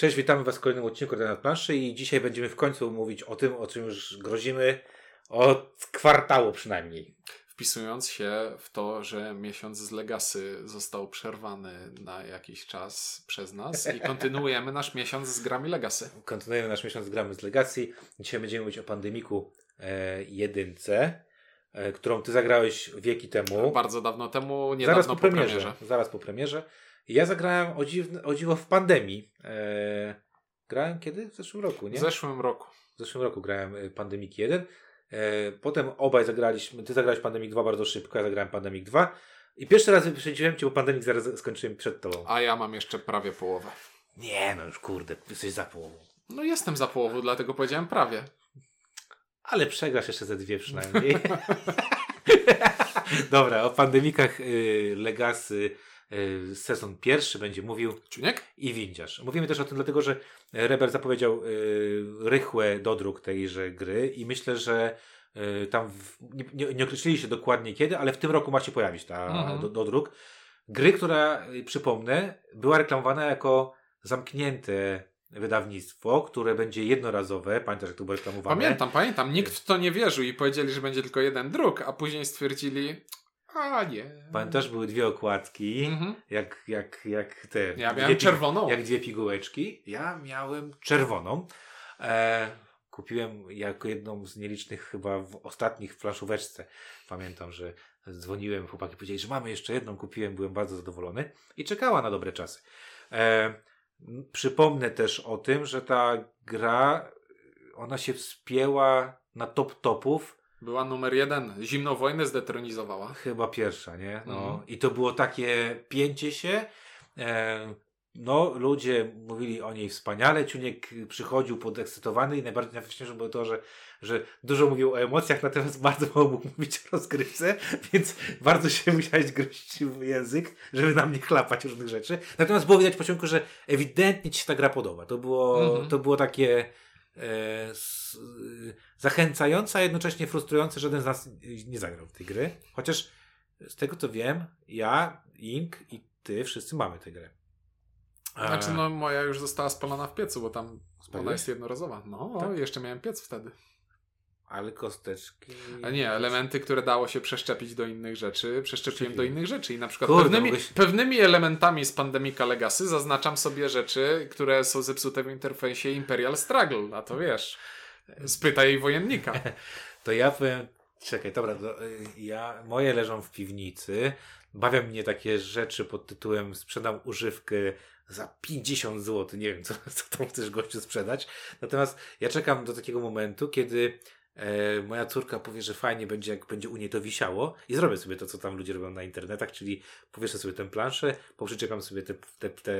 Cześć, witamy Was w kolejnym odcinku na planszy i dzisiaj będziemy w końcu mówić o tym, o czym już grozimy od kwartału przynajmniej. Wpisując się w to, że miesiąc z Legacy został przerwany na jakiś czas przez nas i kontynuujemy nasz miesiąc z grami Legacy. Kontynuujemy nasz miesiąc z grami z Legacji. Dzisiaj będziemy mówić o Pandemiku e, jedynce, e, którą Ty zagrałeś wieki temu. Bardzo dawno temu, niedawno Zaraz po po premierze. premierze. Zaraz po premierze. Ja zagrałem o, dziwne, o dziwo w pandemii. E, grałem kiedy? W zeszłym roku, nie? W zeszłym roku. W zeszłym roku grałem y, Pandemic 1. E, potem obaj zagraliśmy. Ty zagrałeś Pandemic 2 bardzo szybko, ja zagrałem Pandemic 2. I pierwszy raz wyprzedziłem cię, bo Pandemic zaraz skończyłem przed tobą. A ja mam jeszcze prawie połowę. Nie, no już kurde, jesteś za połową. No jestem za połową, dlatego powiedziałem prawie. Ale przegrasz jeszcze ze dwie przynajmniej. Dobra, o pandemikach y, Legacy sezon pierwszy będzie mówił Ciuniek? i windziarz. Mówimy też o tym dlatego, że Reber zapowiedział y, rychłe dodruk tejże gry i myślę, że y, tam w, nie, nie, określili się dokładnie kiedy, ale w tym roku ma się pojawić ta Mhm. do, dodruk. Gry, która, y, przypomnę, była reklamowana jako zamknięte wydawnictwo, które będzie jednorazowe. Pamiętasz, jak to było reklamowane? Pamiętam, pamiętam. Nikt w to nie wierzył i powiedzieli, że będzie tylko jeden druk, a później stwierdzili, a nie. Pamiętasz, były dwie okładki, Mhm. jak, jak, jak te... Ja miałem czerwoną. Jak dwie pigułeczki. Ja miałem czerwoną. E, kupiłem jako jedną z nielicznych chyba w ostatnich flaszóweczce. Pamiętam, że dzwoniłem, chłopaki powiedzieli, że mamy jeszcze jedną, kupiłem, byłem bardzo zadowolony i czekała na dobre czasy. E, przypomnę też o tym, że ta gra, ona się wspięła na top topów Była numer jeden. Zimną wojnę zdetronizowała. Chyba pierwsza, nie? No. Mhm. I to było takie pięcie się. E, no, ludzie mówili o niej wspaniale. Ciuniek przychodził podekscytowany i najbardziej najważniejsze było to, że, że dużo mówił o emocjach, natomiast bardzo mało mógł mówić o rozgrywce, więc bardzo się musiałeś gryźć w język, żeby nam nie chlapać różnych rzeczy. Natomiast było widać po ciągu, że ewidentnie ci się ta gra podoba. To było, Mhm. to było takie e, s, zachęcające, a jednocześnie frustrujące, że żaden z nas nie zagrał w tej gry. Chociaż z tego co wiem, ja, Ink i ty wszyscy mamy tę grę. E, Znaczy, no moja już została spalona w piecu, bo tam ona Spaliłeś? jest jednorazowa. No, Tak? jeszcze miałem piec wtedy. Ale kosteczki. A nie, elementy, które dało się przeszczepić do innych rzeczy, przeszczepiłem do innych rzeczy i na przykład Kurde, pewnymi, mogłeś- pewnymi elementami z Pandemika Legacy zaznaczam sobie rzeczy, które są zepsute w interfejsie Imperial Struggle, a to wiesz, spytaj wojennika. To ja powiem. Czekaj, dobra, y, ja, moje leżą w piwnicy. Bawią mnie takie rzeczy pod tytułem sprzedam używkę za 50 zł. Nie wiem, co, co tam chcesz gościu sprzedać. Natomiast ja czekam do takiego momentu, kiedy e, moja córka powie, że fajnie będzie, jak będzie u niej to wisiało i zrobię sobie to, co tam ludzie robią na internetach, czyli powieszę sobie tę planszę, poprzyczekam sobie te, te, te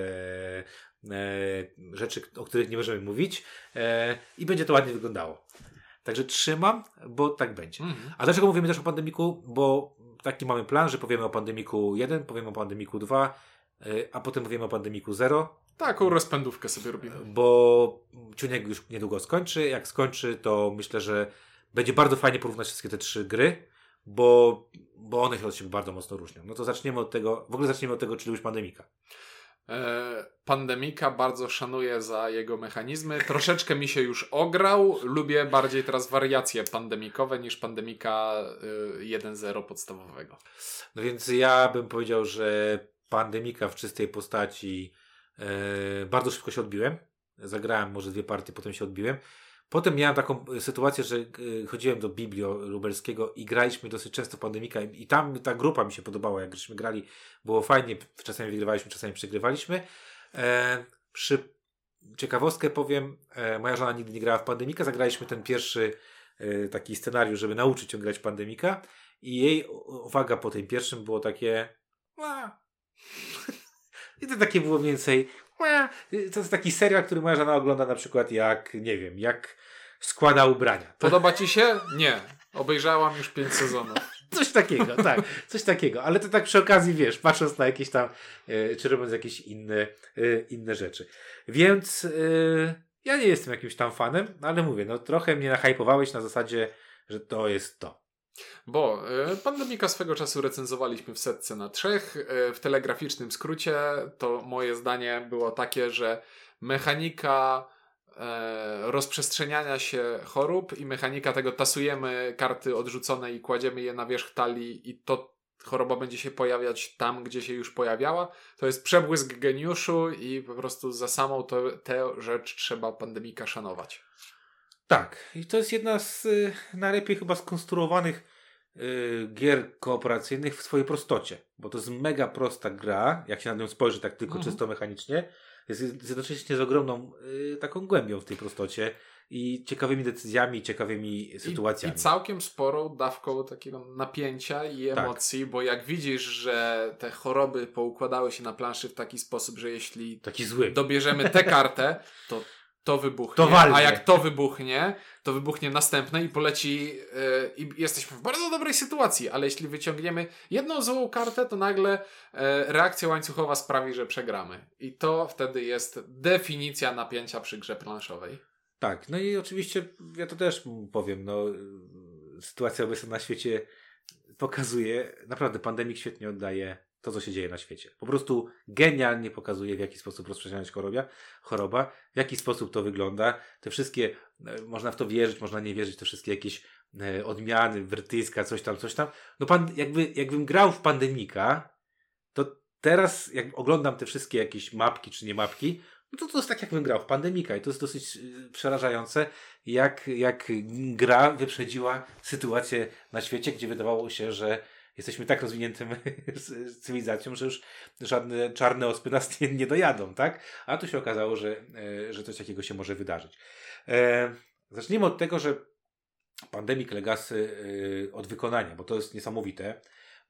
e, rzeczy, o których nie możemy mówić e, i będzie to ładnie wyglądało. Także trzymam, bo tak będzie. Mhm. A dlaczego mówimy też o pandemiku? Bo taki mamy plan, że powiemy o pandemiku 1, powiemy o pandemiku 2, y, a potem powiemy o pandemiku 0, Taką rozpędówkę sobie robimy. bo Ciuniek już niedługo skończy. Jak skończy, to myślę, że będzie bardzo fajnie porównać wszystkie te trzy gry, bo, bo one się od siebie bardzo mocno różnią. No to zaczniemy od tego, w ogóle zaczniemy od tego, czy lubisz pandemika. E, Pandemika bardzo szanuję za jego mechanizmy. Troszeczkę mi się już ograł. Lubię bardziej teraz wariacje pandemikowe niż pandemika y, 1.0 podstawowego. No więc ja bym powiedział, że pandemika w czystej postaci e, bardzo szybko się odbiłem. Zagrałem może dwie partie, potem się odbiłem. Potem miałem taką e, sytuację, że e, chodziłem do Biblio Lubelskiego i graliśmy dosyć często pandemika i tam ta grupa mi się podobała, jak żeśmy grali, było fajnie, czasami wygrywaliśmy, czasami przegrywaliśmy. E, przy ciekawostkę powiem, e, moja żona nigdy nie grała w pandemika, zagraliśmy ten pierwszy e, taki scenariusz, żeby nauczyć ją grać pandemika i jej uwaga po tym pierwszym było takie. i to takie było mniej więcej to jest taki serial, który moja żona ogląda na przykład jak, nie wiem, jak składa ubrania. Podoba ci się? Nie. Obejrzałam już pięć sezonów. Coś takiego, tak, coś takiego, ale to tak przy okazji, wiesz, patrząc na jakieś tam, e, czy robiąc jakieś inne, e, inne rzeczy. Więc e, ja nie jestem jakimś tam fanem, ale mówię, no trochę mnie nahypowałeś na zasadzie, że to jest to. Bo y, Pandemika swego czasu recenzowaliśmy w setce na trzech. Y, w telegraficznym skrócie to moje zdanie było takie, że mechanika e, rozprzestrzeniania się chorób i mechanika tego tasujemy karty odrzucone i kładziemy je na wierzch talii i to choroba będzie się pojawiać tam, gdzie się już pojawiała. To jest przebłysk geniuszu i po prostu za samą tę rzecz trzeba pandemika szanować. Tak, i to jest jedna z y, najlepiej chyba skonstruowanych y, gier kooperacyjnych w swojej prostocie, bo to jest mega prosta gra, jak się na nią spojrzy tak tylko Mhm. czysto mechanicznie, jest jednocześnie z ogromną y, taką głębią w tej prostocie i ciekawymi decyzjami, ciekawymi sytuacjami. I, I całkiem sporą dawką takiego napięcia i Tak. emocji, bo jak widzisz, że te choroby poukładały się na planszy w taki sposób, że jeśli Taki zły. dobierzemy tę kartę, to to wybuchnie. To. A jak to wybuchnie, to wybuchnie następne i poleci. Yy, I jesteśmy w bardzo dobrej sytuacji, ale jeśli wyciągniemy jedną złą kartę, to nagle yy, reakcja łańcuchowa sprawi, że przegramy. I to wtedy jest definicja napięcia przy grze planszowej. Tak, no i oczywiście ja to też powiem, no sytuacja obecna na świecie pokazuje, naprawdę pandemik świetnie oddaje to, co się dzieje na świecie. Po prostu genialnie pokazuje, w jaki sposób rozprzestrzenia się chorobia, choroba, w jaki sposób to wygląda. Te wszystkie, e, można w to wierzyć, można nie wierzyć, te wszystkie jakieś e, odmiany, brytyjska, coś tam, coś tam. No pan, jakby, jakbym grał w pandemika, to teraz, jak oglądam te wszystkie jakieś mapki czy nie mapki, no to to jest tak, jakbym grał w pandemika i to jest dosyć y, przerażające, jak, jak gra wyprzedziła sytuację na świecie, gdzie wydawało się, że jesteśmy tak rozwiniętym cywilizacją, że już żadne czarne ospy nas nie, nie dojadą, tak? A tu się okazało, że, e, że coś takiego się może wydarzyć. E, zacznijmy od tego, że Pandemic Legacy e, od wykonania, bo to jest niesamowite,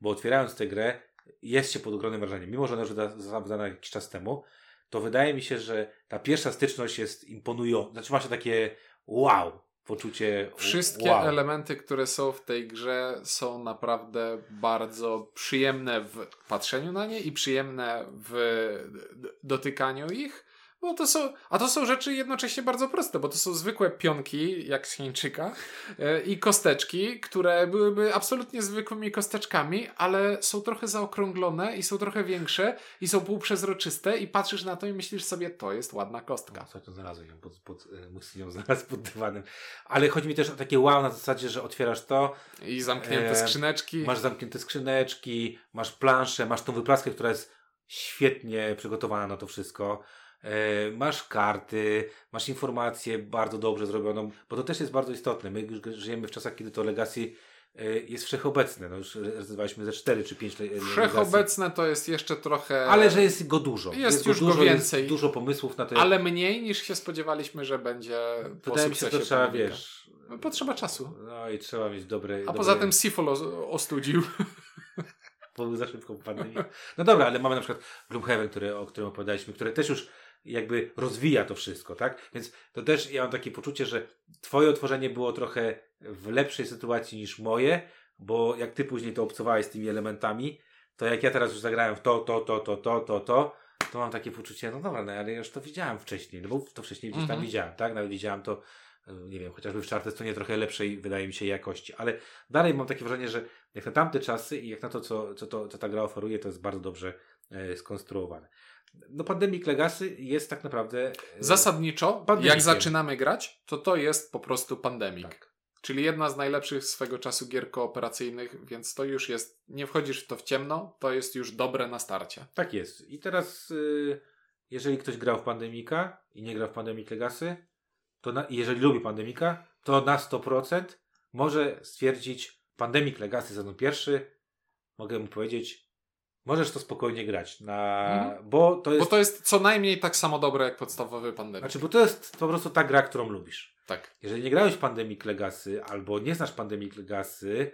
bo otwierając tę grę jest się pod ogromnym wrażeniem. Mimo, że ona już została wydana jakiś czas temu, to wydaje mi się, że ta pierwsza styczność jest imponująca. Znaczy ma się takie wow, poczucie Wszystkie wow. elementy, które są w tej grze, są naprawdę bardzo przyjemne w patrzeniu na nie i przyjemne w dotykaniu ich. Bo to są, a to są rzeczy jednocześnie bardzo proste, bo to są zwykłe pionki, jak z Chińczyka, e, i kosteczki, które byłyby absolutnie zwykłymi kosteczkami, ale są trochę zaokrąglone i są trochę większe i są półprzezroczyste i patrzysz na to i myślisz sobie, to jest ładna kostka. Ostatnio znalazłem ją pod, pod, e, ją znalazł pod dywanem. Ale chodzi mi też o takie wow na zasadzie, że otwierasz to, I zamknięte E, skrzyneczki. masz zamknięte skrzyneczki, masz planszę, masz tą wyplaskę, która jest świetnie przygotowana na to wszystko. E, masz karty, masz informację bardzo dobrze zrobioną, bo to też jest bardzo istotne. My już żyjemy w czasach, kiedy to Legacy e, jest wszechobecne. No już rezerwowaliśmy ze 4 czy 5 le- Legacy. Wszechobecne to jest jeszcze trochę. Ale że jest go dużo. Jest już go dużo, więcej. Jest dużo pomysłów na to. ale mniej niż się spodziewaliśmy, że będzie Wydaje mi się, że trzeba, wiesz... No, Potrzeba czasu. No i trzeba mieć dobre... A dobre... poza tym Sifol os- ostudził. bo był za szybko pandemii. No dobra, ale mamy na przykład Gloomhaven, który, o którym opowiadaliśmy, które też już jakby rozwija to wszystko, tak? Więc to też ja mam takie poczucie, że twoje otworzenie było trochę w lepszej sytuacji niż moje, bo jak ty później to obcowałeś z tymi elementami, to jak ja teraz już zagrałem w to, to, to, to, to, to, to, to mam takie poczucie, no dobra, no ale ja już to widziałem wcześniej, no bo to wcześniej gdzieś tam Mhm. widziałem, tak? Nawet widziałem to, e, nie wiem, chociażby w Charter to nie trochę lepszej, wydaje mi się, jakości, ale dalej mam takie wrażenie, że jak na tamte czasy i jak na to, co, co, to, co ta gra oferuje, to jest bardzo dobrze e, skonstruowane. No Pandemic Legacy jest tak naprawdę... e, Zasadniczo, Pandemikiem. jak zaczynamy grać, to to jest po prostu pandemik. Tak. Czyli jedna z najlepszych swego czasu gier kooperacyjnych, więc to już jest, nie wchodzisz w to w ciemno, to jest już dobre na starcie. Tak jest. I teraz, y, jeżeli ktoś grał w Pandemika i nie grał w Pandemic Legacy, to na, jeżeli lubi Pandemika, to na 100% może stwierdzić Pandemic Legacy sezon pierwszy, mogę mu powiedzieć, możesz to spokojnie grać, na, Mhm. bo to jest, Bo to jest co najmniej tak samo dobre jak podstawowy pandemik. znaczy, bo to jest po prostu ta gra, którą lubisz. tak. Jeżeli nie grałeś w Pandemic Legacy albo nie znasz Pandemic Legacy,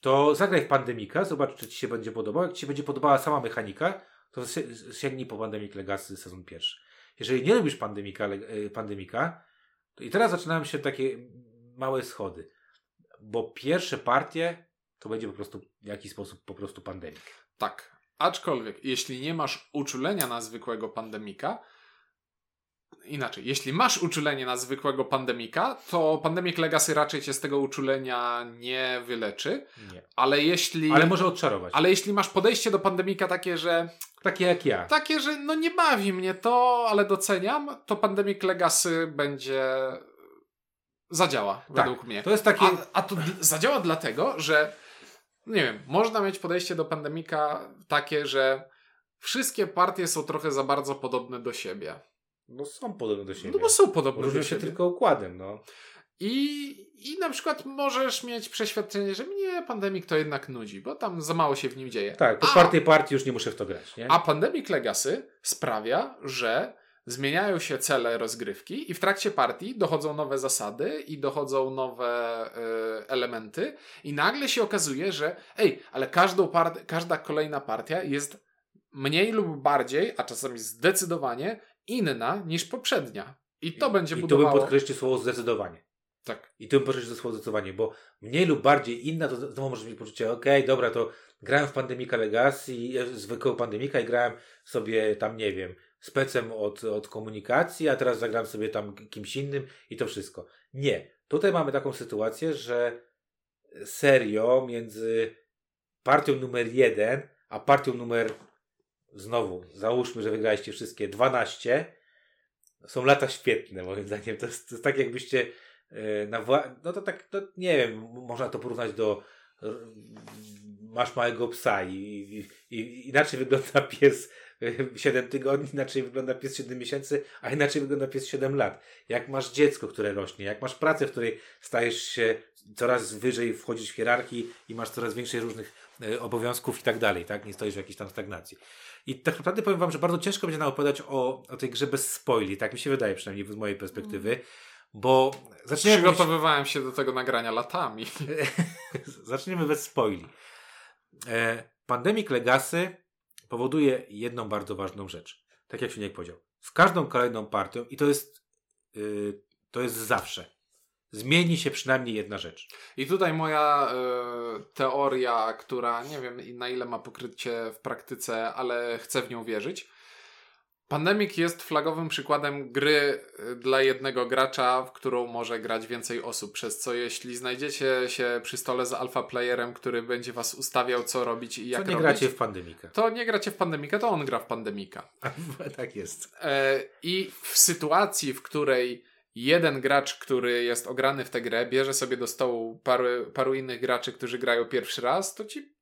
to zagraj w Pandemika, zobacz, czy ci się będzie podobał. Jak ci się będzie podobała sama mechanika, to si- sięgnij po Pandemic Legacy sezon pierwszy. Jeżeli nie lubisz Pandemika, e, Pandemika to i teraz zaczynają się takie małe schody, bo pierwsze partie to będzie po prostu w jakiś sposób po prostu pandemik. Tak. Aczkolwiek, jeśli nie masz uczulenia na zwykłego pandemika, inaczej. Jeśli masz uczulenie na zwykłego pandemika, to Pandemic Legacy raczej cię z tego uczulenia nie wyleczy. Nie. Ale jeśli. Ale może odczarować. Ale jeśli masz podejście do pandemika takie, że. Takie jak ja. Takie, że no nie bawi mnie to, ale doceniam, to Pandemic Legacy będzie. Zadziała, Tak. według mnie. To jest takie. A, a to zadziała dlatego, że nie wiem, można mieć podejście do pandemika takie, że wszystkie partie są trochę za bardzo podobne do siebie. No są podobne do siebie. No bo są podobne Różnią do się tylko układem, no. I, I na przykład możesz mieć przeświadczenie, że mnie pandemik to jednak nudzi, bo tam za mało się w nim dzieje. Tak, po czwartej partii już nie muszę w to grać, nie? a Pandemic Legacy sprawia, że zmieniają się cele rozgrywki i w trakcie partii dochodzą nowe zasady i dochodzą nowe y, elementy i nagle się okazuje, że ej, ale part- każda kolejna partia jest mniej lub bardziej, a czasami zdecydowanie inna niż poprzednia. I to będzie I tu bym budowało... podkreślił słowo zdecydowanie. Tak. I tu bym podkreślił słowo zdecydowanie, bo mniej lub bardziej inna, to znowu możesz mieć poczucie, okej, dobra, to grałem w Pandemika Legacy, zwykłego Pandemika i grałem sobie tam, nie wiem, specem od, od komunikacji, a teraz zagram sobie tam kimś innym i to wszystko. Nie. Tutaj mamy taką sytuację, że serio między partią numer jeden, a partią numer znowu, załóżmy, że wygraliście wszystkie 12, są lata świetne moim zdaniem. To jest, to jest tak jakbyście e, na wła- no to tak, to nie wiem, można to porównać do masz małego psa i, i, i inaczej wygląda pies 7 tygodni, inaczej wygląda pies 7 miesięcy, a inaczej wygląda pies 7 lat. Jak masz dziecko, które rośnie, jak masz pracę, w której stajesz się coraz wyżej, wchodzisz w hierarchii i masz coraz więcej różnych e, obowiązków i tak dalej, tak? Nie stoisz w jakiejś tam stagnacji. I tak naprawdę powiem wam, że bardzo ciężko będzie nam opowiadać o, o tej grze bez spoili, tak mi się wydaje przynajmniej z mojej perspektywy, bo zaczniemy Przygotowywałem się do tego nagrania latami. zaczniemy bez spoili. E, Pandemic Legacy powoduje jedną bardzo ważną rzecz. Tak jak Finiek powiedział. Z każdą kolejną partią i to jest y, to jest zawsze. Zmieni się przynajmniej jedna rzecz. I tutaj moja e, teoria, która nie wiem na ile ma pokrycie w praktyce, ale chcę w nią wierzyć. Pandemic jest flagowym przykładem gry e, dla jednego gracza, w którą może grać więcej osób. Przez co jeśli znajdziecie się przy stole z alpha playerem, który będzie was ustawiał, co robić i jak nie robić, gracie w Pandemika. to nie gracie w Pandemika, to on gra w Pandemika. tak jest. E, I w sytuacji, w której jeden gracz, który jest ograny w tę grę, bierze sobie do stołu paru, paru innych graczy, którzy grają pierwszy raz, to ci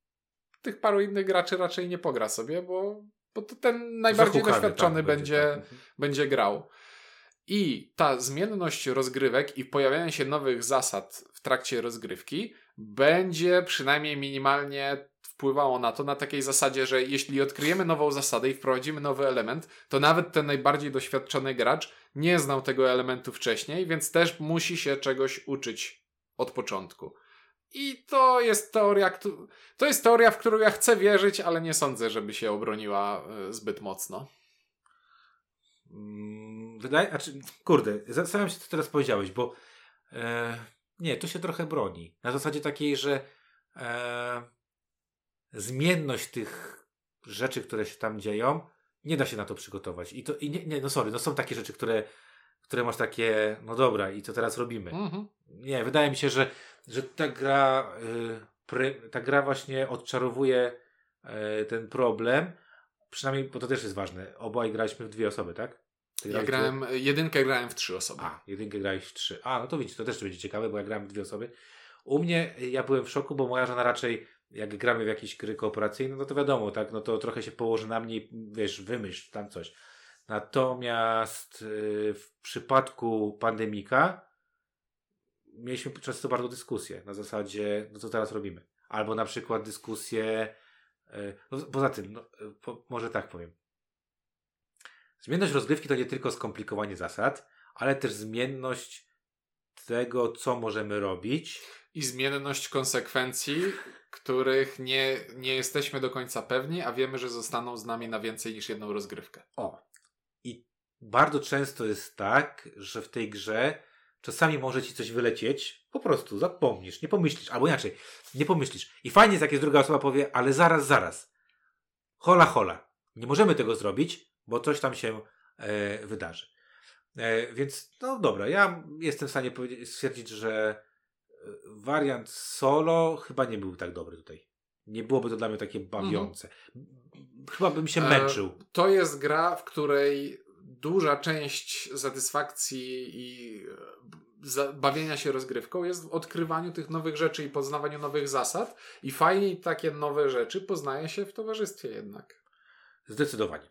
tych paru innych graczy raczej nie pogra sobie, bo, bo to ten najbardziej Zahukany, doświadczony tak, będzie, tak. będzie grał. I ta zmienność rozgrywek i pojawianie się nowych zasad w trakcie rozgrywki będzie przynajmniej minimalnie wpływało na to na takiej zasadzie, że jeśli odkryjemy nową zasadę i wprowadzimy nowy element, to nawet ten najbardziej doświadczony gracz nie znał tego elementu wcześniej, więc też musi się czegoś uczyć od początku. I to jest teoria, to jest teoria, w którą ja chcę wierzyć, ale nie sądzę, żeby się obroniła e, zbyt mocno. Mm, Wydaje, a czy, kurde, zastanawiam się, co teraz powiedziałeś, bo e, nie, to się trochę broni. Na zasadzie takiej, że e, zmienność tych rzeczy, które się tam dzieją, nie da się na to przygotować. I to, i nie, nie, no sorry, no są takie rzeczy, które, które masz takie, no dobra, i co teraz robimy? Mhm. Nie, wydaje mi się, że, że ta gra, y, ta gra właśnie odczarowuje y, ten problem. Przynajmniej, bo to też jest ważne. Obaj graliśmy w dwie osoby, tak? Ja grałem, jedynkę grałem w trzy osoby. A, jedynkę grałeś w trzy. A, no to widzicie, to też będzie ciekawe, bo ja grałem w dwie osoby. U mnie, y, ja byłem w szoku, bo moja żona raczej, jak gramy w jakieś gry kooperacyjne, no to wiadomo, tak, no to trochę się położy na mnie wiesz, wymyśl tam coś. Natomiast w przypadku pandemika mieliśmy często bardzo dyskusje na zasadzie, no co teraz robimy. Albo na przykład dyskusje, y, no, poza tym, no, y, po, może tak powiem. Zmienność rozgrywki to nie tylko skomplikowanie zasad, ale też zmienność tego, co możemy robić. I zmienność konsekwencji, których nie, nie jesteśmy do końca pewni, a wiemy, że zostaną z nami na więcej niż jedną rozgrywkę. O. I bardzo często jest tak, że w tej grze czasami może ci coś wylecieć, po prostu zapomnisz, nie pomyślisz, albo inaczej, nie pomyślisz. I fajnie jest, jak jest druga osoba powie, ale zaraz, zaraz. Hola, hola. Nie możemy tego zrobić, bo coś tam się e, wydarzy. E, więc no dobra, ja jestem w stanie stwierdzić, że e, wariant solo chyba nie był tak dobry tutaj. Nie byłoby to dla mnie takie bawiące. Mhm. Chyba bym się męczył. E, to jest gra, w której duża część satysfakcji i e, bawienia się rozgrywką jest w odkrywaniu tych nowych rzeczy i poznawaniu nowych zasad. I fajnie takie nowe rzeczy poznaje się w towarzystwie jednak. Zdecydowanie.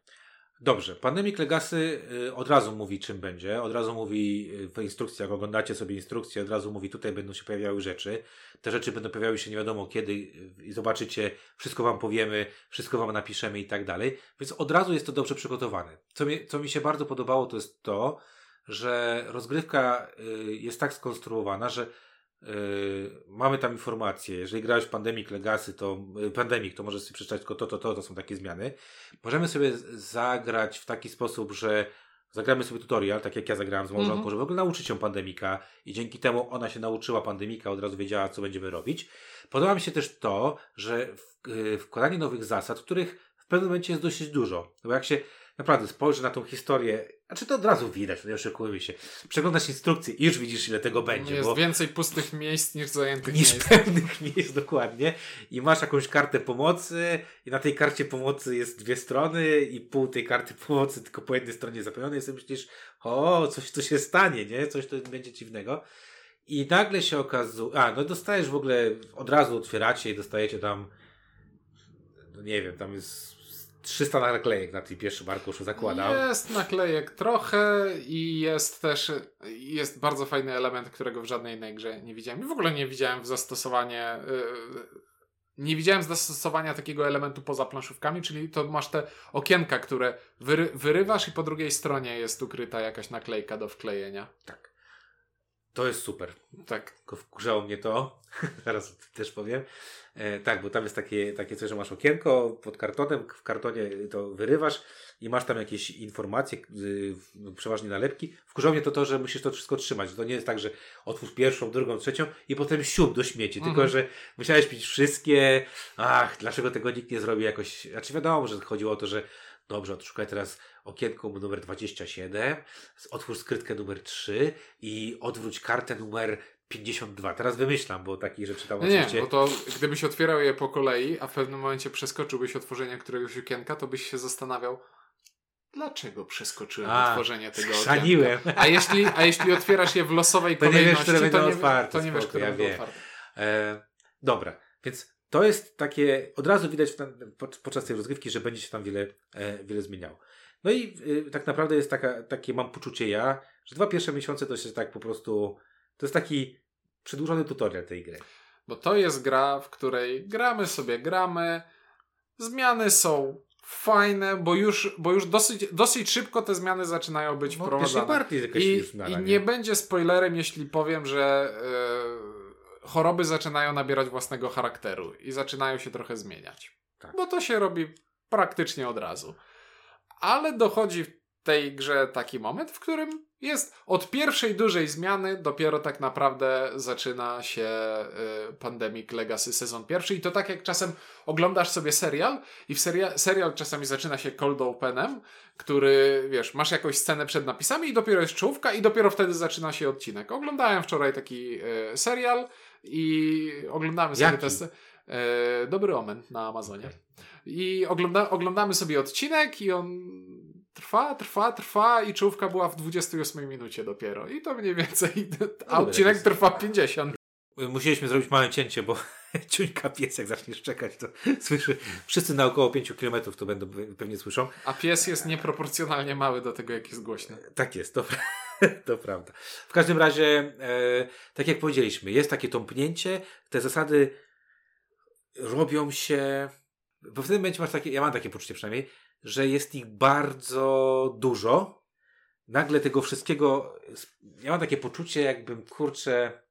Dobrze, Pandemic Legacy y, od razu mówi czym będzie, od razu mówi y, w instrukcji, jak oglądacie sobie instrukcję, od razu mówi tutaj będą się pojawiały rzeczy. Te rzeczy będą pojawiały się nie wiadomo kiedy y, i zobaczycie, wszystko wam powiemy, wszystko wam napiszemy i tak dalej. Więc od razu jest to dobrze przygotowane. Co mi, co mi się bardzo podobało to jest to, że rozgrywka jest tak skonstruowana, że mamy tam informacje, jeżeli grałeś Pandemic Legacy, to yy, Pandemic, to możesz sobie przeczytać tylko to, to, to, to są takie zmiany. Możemy sobie zagrać w taki sposób, że zagramy sobie tutorial, tak jak ja zagrałem z małżonką, mm -hmm. żeby w ogóle nauczyć się Pandemika i dzięki temu ona się nauczyła Pandemika, od razu wiedziała, co będziemy robić. Podoba mi się też to, że w, yy, wkładanie nowych zasad, których w pewnym momencie jest dosyć dużo. Bo jak się naprawdę spojrzy na tą historię, a czy to od razu widać, nie oszukujmy się. Przeglądasz instrukcję i już widzisz, ile tego będzie. Jest bo... więcej pustych miejsc niż zajętych niż miejsc. pewnych miejsc, dokładnie. I masz jakąś kartę pomocy i na tej karcie pomocy jest dwie strony i pół tej karty pomocy tylko po jednej stronie zapełnione jest i myślisz, o, coś tu się stanie, nie? Coś to będzie dziwnego. I nagle się okazuje, a, no dostajesz w ogóle, od razu otwieracie i dostajecie tam, no nie wiem, tam jest 300 naklejek na tym pierwszym arkuszu zakładam. Jest naklejek trochę i jest też jest bardzo fajny element, którego w żadnej innej grze nie widziałem. I w ogóle nie widziałem w zastosowanie yy, nie widziałem zastosowania takiego elementu poza planszówkami, czyli to masz te okienka, które wyry wyrywasz i po drugiej stronie jest ukryta jakaś naklejka do wklejenia. Tak. To jest super. Tak. Tylko wkurzało mnie to, zaraz też powiem. E, tak, bo tam jest takie, takie coś, że masz okienko pod kartonem, w kartonie to wyrywasz i masz tam jakieś informacje, y, przeważnie nalepki. Wkurzało mnie to to, że musisz to wszystko trzymać. To nie jest tak, że otwórz pierwszą, drugą, trzecią i potem siup do śmieci, mhm. tylko że musiałeś pić wszystkie. Ach, dlaczego tego nikt nie zrobi jakoś. Znaczy wiadomo, że chodziło o to, że dobrze, odszukaj teraz okienko numer 27, otwórz skrytkę numer 3 i odwróć kartę numer 52. Teraz wymyślam, bo takich rzeczy tam nie, oczywiście... Nie, bo to gdybyś otwierał je po kolei, a w pewnym momencie przeskoczyłbyś otworzenie któregoś okienka, to byś się zastanawiał, dlaczego przeskoczyłem a, otworzenie tego okienka. A jeśli, a jeśli otwierasz je w losowej to kolejności, nie wiesz, które to, będą nie, otwarte, to nie wiesz, które ja będą otwarte. E, dobra, więc to jest takie, od razu widać ten, podczas tej rozgrywki, że będzie się tam wiele, e, wiele zmieniało. No i y, tak naprawdę jest taka, takie mam poczucie ja, że dwa pierwsze miesiące to się tak po prostu, to jest taki przedłużony tutorial tej gry. Bo to jest gra, w której gramy sobie, gramy, zmiany są fajne, bo już, bo już dosyć, dosyć szybko te zmiany zaczynają być no, wprowadzane. I, I nie będzie spoilerem, jeśli powiem, że yy, choroby zaczynają nabierać własnego charakteru i zaczynają się trochę zmieniać. Tak. Bo to się robi praktycznie od razu ale dochodzi w tej grze taki moment, w którym jest od pierwszej dużej zmiany dopiero tak naprawdę zaczyna się y, Pandemic Legacy sezon pierwszy i to tak jak czasem oglądasz sobie serial i w seria serial czasami zaczyna się cold openem, który wiesz, masz jakąś scenę przed napisami i dopiero jest czołówka i dopiero wtedy zaczyna się odcinek. Oglądałem wczoraj taki y, serial i oglądamy sobie te y, Dobry Omen na Amazonie. I ogląda, oglądamy sobie odcinek i on trwa, trwa, trwa i czołówka była w 28 minucie dopiero. I to mniej więcej, a odcinek trwa 50. Musieliśmy zrobić małe cięcie, bo ciuńka pies jak zaczniesz czekać, to słyszy, wszyscy na około 5 km to będą, pewnie słyszą. A pies jest nieproporcjonalnie mały do tego, jak jest głośny. Tak jest, to, to prawda. W każdym razie, e, tak jak powiedzieliśmy, jest takie tąpnięcie, te zasady robią się bo w tym momencie masz takie, ja mam takie poczucie przynajmniej, że jest ich bardzo dużo. Nagle tego wszystkiego, ja mam takie poczucie, jakbym kurczę,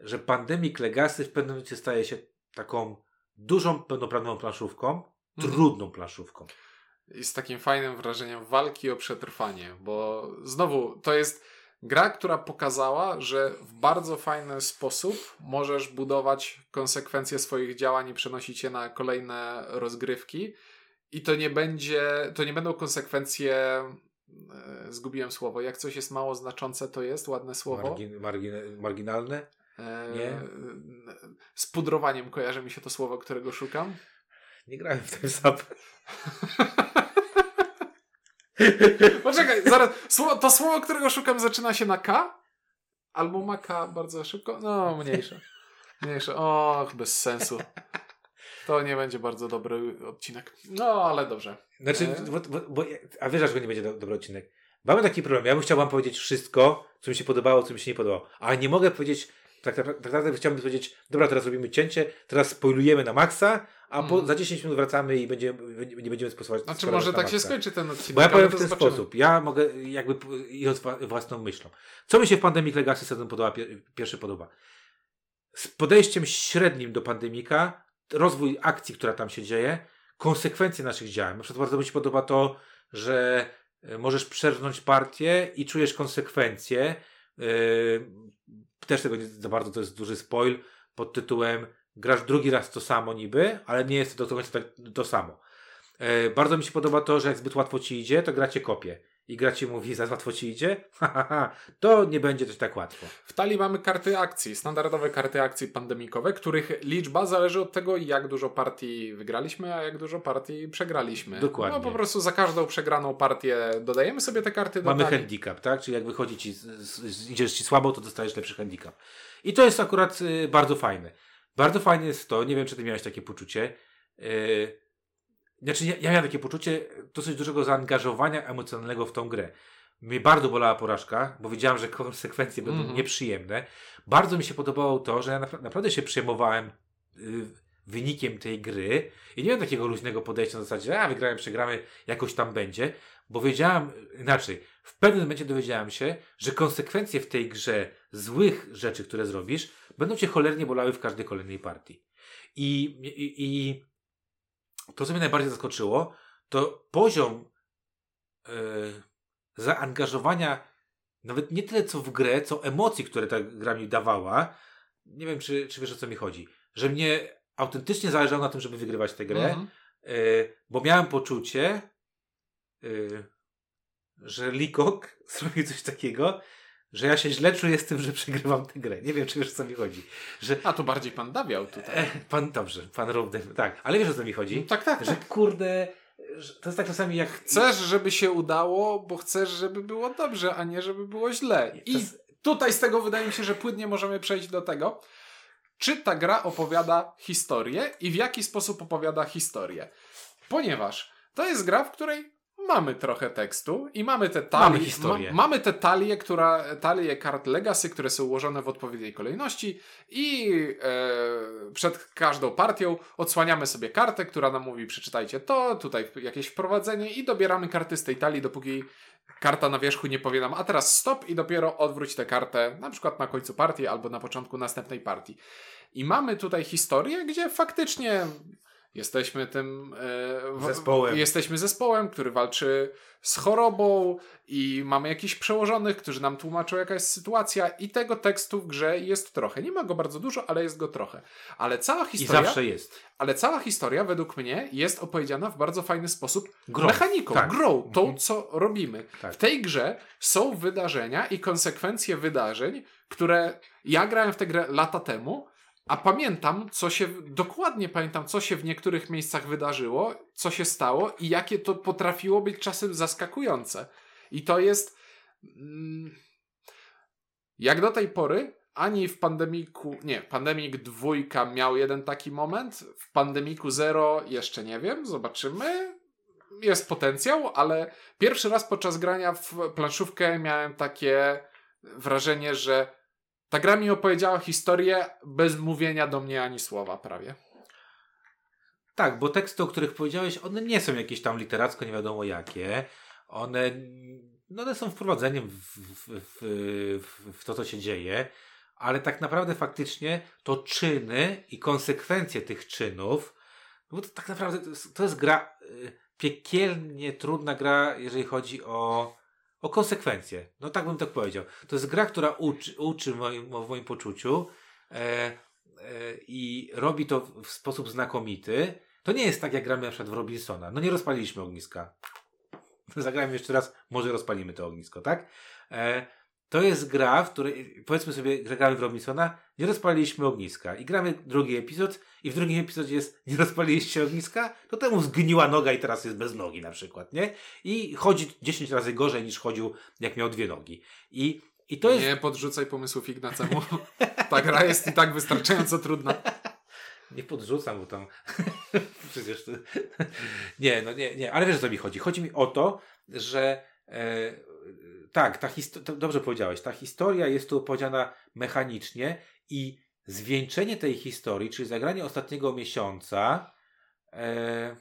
że Pandemic Legacy w pewnym momencie staje się taką dużą, pełnoprawną planszówką, mhm. trudną planszówką. I z takim fajnym wrażeniem walki o przetrwanie, bo znowu to jest Gra, która pokazała, że w bardzo fajny sposób możesz budować konsekwencje swoich działań i przenosić je na kolejne rozgrywki. I to nie będzie, to nie będą konsekwencje e, zgubiłem słowo. Jak coś jest mało znaczące, to jest ładne słowo. Margin, margin, marginalne? E, Nie. Z pudrowaniem kojarzy mi się to słowo, którego szukam. Nie grałem w ten sam. Poczekaj, zaraz. Słowo, to słowo, którego szukam, zaczyna się na K? Albo ma K bardzo szybko? No, mniejsze. Mniejsze. Och, bez sensu. To nie będzie bardzo dobry odcinek. No, ale dobrze. Znaczy, E? bo, bo, bo, a wiesz, dlaczego nie będzie do, dobry odcinek? Mamy taki problem. Ja bym chciał wam powiedzieć wszystko, co mi się podobało, co mi się nie podobało. Ale nie mogę powiedzieć, tak, tak, tak naprawdę chciałbym powiedzieć, dobra, teraz robimy cięcie, teraz spoilujemy na maksa, a po, Mhm. za 10 minut wracamy i będziemy, nie będziemy sposować. Znaczy, może tak się skończy ten odcinek. Bo ja powiem w ten zobaczymy. sposób. Ja mogę jakby idąc własną myślą. Co mi się w Pandemic Legacy sezon podoba, pier- pierwszy podoba? Z podejściem średnim do pandemika, rozwój akcji, która tam się dzieje, konsekwencje naszych działań. Na przykład bardzo mi się podoba to, że e, możesz przerżnąć partię i czujesz konsekwencje. Yy, też tego nie za bardzo, to jest duży spoil pod tytułem grasz drugi raz to samo niby, ale nie jest to do końca tak, to samo. E, bardzo mi się podoba to, że jak zbyt łatwo ci idzie, to gracie kopie. I gra ci mówi, za łatwo ci idzie? To nie będzie też tak łatwo. W talii mamy karty akcji, standardowe karty akcji pandemikowe, których liczba zależy od tego, jak dużo partii wygraliśmy, a jak dużo partii przegraliśmy. Dokładnie. No po prostu za każdą przegraną partię dodajemy sobie te karty do Mamy talii. handicap, tak? Czyli jak wychodzi ci, idziesz ci słabo, to dostajesz lepszy handicap. I to jest akurat y, bardzo fajne. Bardzo fajne jest to, nie wiem, czy ty miałeś takie poczucie, y, znaczy ja, ja miałem takie poczucie dosyć dużego zaangażowania emocjonalnego w tą grę. Mnie bardzo bolała porażka, bo wiedziałem, że konsekwencje będą Mhm. nieprzyjemne. Bardzo mi się podobało to, że ja napra- naprawdę się przejmowałem y, wynikiem tej gry i nie miałem takiego luźnego podejścia na zasadzie, a wygrałem, przegramy, jakoś tam będzie, bo wiedziałem inaczej. W pewnym momencie dowiedziałem się, że konsekwencje w tej grze złych rzeczy, które zrobisz, będą cię cholernie bolały w każdej kolejnej partii. I, i, i to, co mnie najbardziej zaskoczyło, to poziom e, zaangażowania, nawet nie tyle co w grę, co emocji, które ta gra mi dawała. Nie wiem, czy, czy wiesz o co mi chodzi. Że mnie autentycznie zależało na tym, żeby wygrywać tę grę, Mhm. e, bo miałem poczucie, e, że Likok zrobił coś takiego, że ja się źle czuję z tym, że przegrywam tę grę. Nie wiem, czy wiesz o co mi chodzi. Że, A tu bardziej pan dawiał tutaj. e, pan, dobrze, pan Robden, tak, ale wiesz o co mi chodzi? No, tak, tak, Że tak. kurde, to jest tak czasami jak... Chcesz, żeby się udało, bo chcesz, żeby było dobrze, a nie żeby było źle. I Czas- tutaj z tego wydaje mi się, że płynnie możemy przejść do tego, czy ta gra opowiada historię i w jaki sposób opowiada historię. Ponieważ to jest gra, w której mamy trochę tekstu i mamy te talie, Mamy historię. Ma, mamy te talie, która, talie kart Legacy, które są ułożone w odpowiedniej kolejności i e, przed każdą partią odsłaniamy sobie kartę, która nam mówi przeczytajcie to, tutaj jakieś wprowadzenie i dobieramy karty z tej talii, dopóki karta na wierzchu nie powie nam, a teraz stop i dopiero odwróć tę kartę, na przykład na końcu partii albo na początku następnej partii. I mamy tutaj historię, gdzie faktycznie jesteśmy tym e, Zespołem. Jesteśmy zespołem, który walczy z chorobą i mamy jakichś przełożonych, którzy nam tłumaczą jaka jest sytuacja i tego tekstu w grze jest trochę. Nie ma go bardzo dużo, ale jest go trochę. Ale cała I historia, zawsze jest. ale cała historia według mnie jest opowiedziana w bardzo fajny sposób Grą. mechaniką, Tak. grą, tą Mhm. co robimy. Tak. W tej grze są wydarzenia i konsekwencje wydarzeń, które ja grałem w tę grę lata temu, a pamiętam, co się, dokładnie pamiętam, co się w niektórych miejscach wydarzyło, co się stało i jakie to potrafiło być czasem zaskakujące. I to jest. Mm, jak do tej pory, ani w pandemiku. Nie, pandemik dwójka miał jeden taki moment. W pandemiku zero jeszcze nie wiem, zobaczymy. Jest potencjał, ale pierwszy raz podczas grania w planszówkę miałem takie wrażenie, że ta gra mi opowiedziała historię bez mówienia do mnie ani słowa prawie. Tak, bo teksty, o których powiedziałeś, one nie są jakieś tam literacko, nie wiadomo jakie. One, no one są wprowadzeniem w, w, w, w, to, co się dzieje, ale tak naprawdę faktycznie to czyny i konsekwencje tych czynów, no bo to tak naprawdę to jest, to jest gra, y, piekielnie trudna gra, jeżeli chodzi o, o konsekwencje. No tak bym tak powiedział. To jest gra, która uczy, uczy moim, w moim poczuciu e, e, i robi to w sposób znakomity. To nie jest tak, jak gramy na przykład w Robinsona. No nie rozpaliliśmy ogniska. zagrajmy jeszcze raz, może rozpalimy to ognisko, tak? E, to jest gra, w której, powiedzmy sobie, że gramy w Robinsona, nie rozpaliliśmy ogniska i gramy drugi epizod i w drugim epizodzie jest, nie rozpaliliście ogniska, to temu zgniła noga i teraz jest bez nogi na przykład, nie? I chodzi 10 razy gorzej niż chodził, jak miał dwie nogi. I, i to jest... Nie podrzucaj pomysłów Ignacemu. Ta gra jest i tak wystarczająco trudna. Nie podrzucam, bo tam przecież to... nie, no nie, nie, ale wiesz o co mi chodzi. Chodzi mi o to, że e, tak, ta histo- dobrze powiedziałeś, ta historia jest tu opowiedziana mechanicznie i zwieńczenie tej historii, czyli zagranie ostatniego miesiąca e,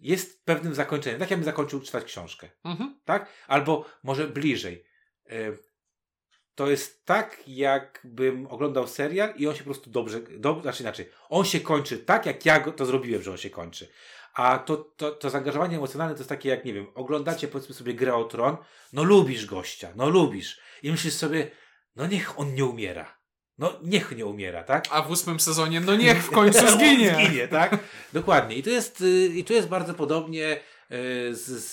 jest pewnym zakończeniem. Tak jakbym zakończył czytać książkę. Mhm. Tak? Albo może bliżej. E, to jest tak, jakbym oglądał serial i on się po prostu dobrze, do, znaczy inaczej, on się kończy tak, jak ja to zrobiłem, że on się kończy. A to, to, to zaangażowanie emocjonalne to jest takie, jak nie wiem, oglądacie powiedzmy sobie grę o tron, no lubisz gościa, no lubisz. I myślisz sobie, no niech on nie umiera. No niech nie umiera, tak? A w ósmym sezonie, no niech w końcu zginie. zginie, tak? Dokładnie. I to jest, y, i to jest bardzo podobnie y, z, z,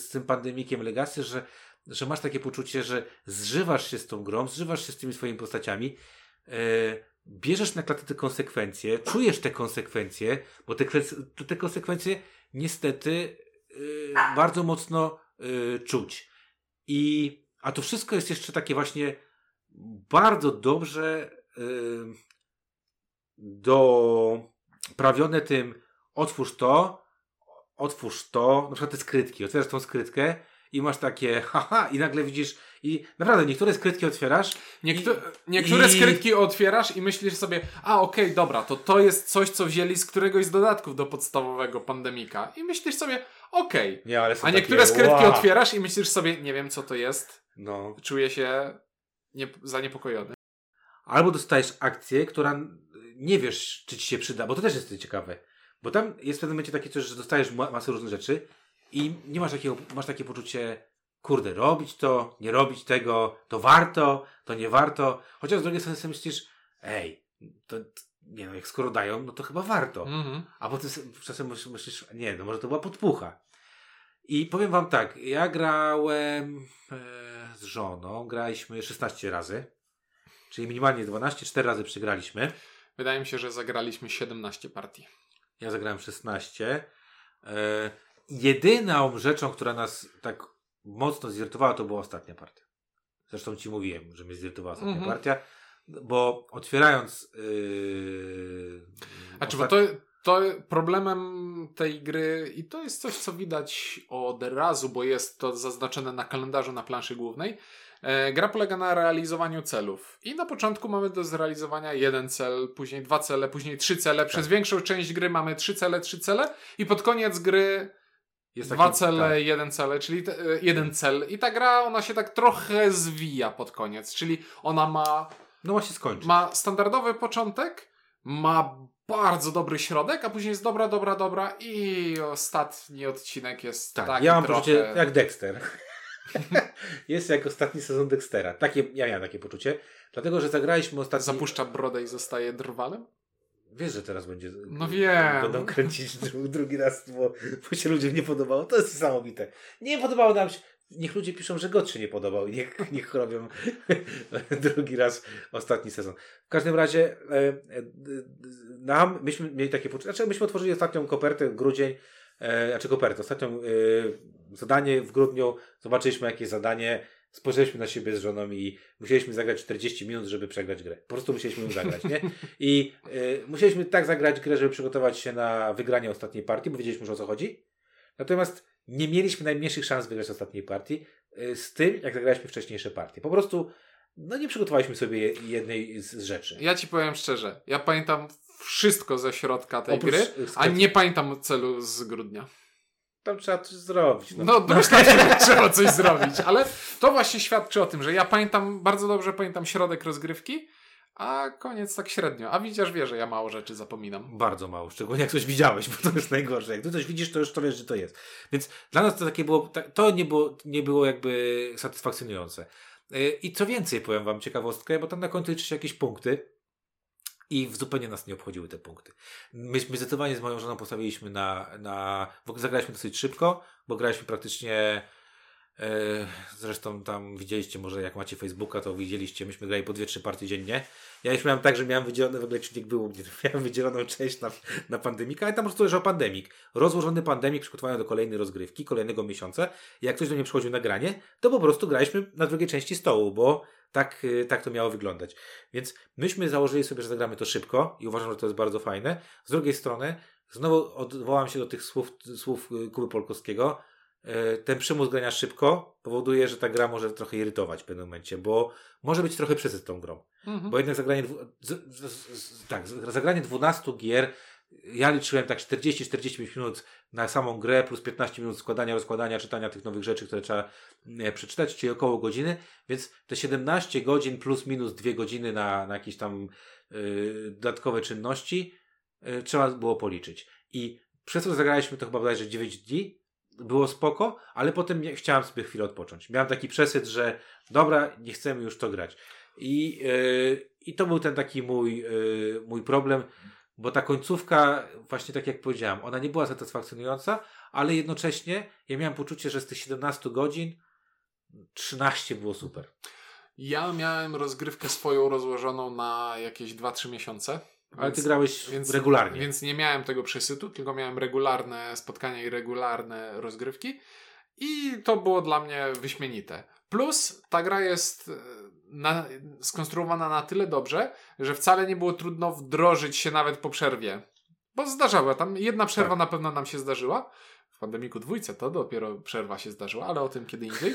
z tym pandemikiem Legacy, że, że masz takie poczucie, że zżywasz się z tą grą, zżywasz się z tymi swoimi postaciami, y, bierzesz na klatę te konsekwencje, czujesz te konsekwencje, bo te, te konsekwencje niestety bardzo mocno czuć. I, a to wszystko jest jeszcze takie właśnie bardzo dobrze yy, doprawione tym otwórz to, otwórz to, na przykład te skrytki, otwierasz tą skrytkę i masz takie haha i nagle widzisz i naprawdę niektóre skrytki otwierasz. Niektó i, niektóre i... skrytki otwierasz i myślisz sobie, a okej, okay, dobra, to to jest coś, co wzięli z któregoś z dodatków do podstawowego pandemika i myślisz sobie, okej. Okay. A niektóre takie, skrytki wow. otwierasz i myślisz sobie, nie wiem co to jest. No. Czuję się nie, zaniepokojony. Albo dostajesz akcję, która nie wiesz, czy ci się przyda, bo to też jest ciekawe. Bo tam jest w pewnym momencie takie coś, że dostajesz masę różnych rzeczy i nie masz takiego, masz takie poczucie, kurde, robić to, nie robić tego, to warto, to nie warto. Chociaż z drugiej strony sobie myślisz, ej, to, nie no, jak skoro dają, no to chyba warto. Mm-hmm. A potem czasem myślisz, nie, no może to była podpucha. I powiem wam tak, ja grałem e, z żoną, graliśmy 16 razy, czyli minimalnie 12, 4 razy przegraliśmy. Wydaje mi się, że zagraliśmy 17 partii. Ja zagrałem 16. E, jedyną rzeczą, która nas tak mocno zirytowała, to była ostatnia partia. Zresztą ci mówiłem, że mnie zirytowała ostatnia mm -hmm. partia, bo otwierając. Yy, A czy bo to, to problemem tej gry, i to jest coś, co widać od razu, bo jest to zaznaczone na kalendarzu na planszy głównej. E, gra polega na realizowaniu celów. I na początku mamy do zrealizowania jeden cel, później dwa cele, później trzy cele. Tak. Przez większą część gry mamy trzy cele, trzy cele, i pod koniec gry jest dwa taki, cele, tak. jeden cel, czyli te, e, jeden cel. I ta gra, ona się tak trochę zwija pod koniec, czyli ona ma. No ma się skończyć. Ma standardowy początek, ma bardzo dobry środek, a później jest dobra, dobra, dobra i ostatni odcinek jest tak. Taki ja mam trochę... poczucie jak Dexter. jest jak ostatni sezon Dextera. Takie, ja miałem takie poczucie. Dlatego, że zagraliśmy ostatni... Zapuszcza brodę i zostaje drwalem? Wiesz, że teraz będzie. No wiem. Będą kręcić drugi raz, bo, bo się ludziom nie podobało. To jest niesamowite. Nie podobało nam się. Niech ludzie piszą, że God się nie podobał i niech, niech robią drugi raz ostatni sezon. W każdym razie e, e, nam, myśmy mieli takie poczucie, znaczy myśmy otworzyli ostatnią kopertę, grudzień, e, znaczy kopertę, ostatnią e, zadanie w grudniu, zobaczyliśmy jakie zadanie, spojrzeliśmy na siebie z żoną i musieliśmy zagrać 40 minut, żeby przegrać grę. Po prostu musieliśmy ją zagrać, nie? I e, musieliśmy tak zagrać grę, żeby przygotować się na wygranie ostatniej partii, bo wiedzieliśmy już o co chodzi. Natomiast nie mieliśmy najmniejszych szans wygrać ostatniej partii y, z tym, jak zagraliśmy wcześniejsze partie. Po prostu no nie przygotowaliśmy sobie jednej z rzeczy. Ja ci powiem szczerze, ja pamiętam wszystko ze środka tej Oprócz gry, a nie pamiętam celu z grudnia. Tam trzeba coś zrobić. No, no domyślam trzeba coś zrobić, ale to właśnie świadczy o tym, że ja pamiętam, bardzo dobrze pamiętam środek rozgrywki, a koniec tak średnio. A widzisz, wie, że ja mało rzeczy zapominam. Bardzo mało, szczególnie jak coś widziałeś, bo to jest najgorsze. Jak ty coś widzisz, to już to wiesz, że to jest. Więc dla nas to takie było, to nie było, nie było jakby satysfakcjonujące. Y, I co więcej, powiem wam ciekawostkę, bo tam na końcu liczy się jakieś punkty. I zupełnie nas nie obchodziły te punkty. Myśmy zdecydowanie z moją żoną postawiliśmy na, na. W zagraliśmy dosyć szybko, bo graliśmy praktycznie. E, zresztą tam widzieliście, może jak macie Facebooka, to widzieliście, myśmy grali po dwie, trzy partie dziennie. Ja już miałem tak, że miałem wydzielony, w ogóle czynnik był, miałem wydzieloną część na, na pandemika, ale tam po prostu leżał pandemik. Rozłożony pandemik przygotowany do kolejnej rozgrywki, kolejnego miesiąca. Jak ktoś do mnie przychodził na granie, to po prostu graliśmy na drugiej części stołu, bo tak, y, tak to miało wyglądać. Więc myśmy założyli sobie, że zagramy to szybko i uważam, że to jest bardzo fajne. Z drugiej strony, znowu odwołam się do tych słów, słów y, Kuby Polkowskiego. Y, ten przymus grania szybko powoduje, że ta gra może trochę irytować w pewnym momencie, bo może być trochę przesyt tą grą. Mhm. Bo jednak zagranie, z, z, z, tak, zagranie 12 gier ja liczyłem tak 40-45 minut na samą grę, plus 15 minut składania, rozkładania, czytania tych nowych rzeczy, które trzeba e, przeczytać, czyli około godziny, więc te 17 godzin plus minus 2 godziny na, na jakieś tam yy, dodatkowe czynności yy, trzeba było policzyć. I przez to zagraliśmy to chyba bodajże 9 dni, było spoko, ale potem chciałem sobie chwilę odpocząć. Miałem taki przesyt, że dobra, nie chcemy już to grać. I, i to był ten taki mój, mój problem bo ta końcówka, właśnie tak jak powiedziałem, ona nie była satysfakcjonująca, ale jednocześnie ja miałem poczucie, że z tych 17 godzin 13 było super. Ja miałem rozgrywkę swoją rozłożoną na jakieś 2-3 miesiące. Ale ty grałeś więc, regularnie. Więc nie miałem tego przesytu, tylko miałem regularne spotkania i regularne rozgrywki. I to było dla mnie wyśmienite. Plus ta gra jest na, skonstruowana na tyle dobrze, że wcale nie było trudno wdrożyć się nawet po przerwie. Bo zdarzała tam, jedna przerwa tak. na pewno nam się zdarzyła. W pandemiku dwójce to dopiero przerwa się zdarzyła, ale o tym kiedy indziej.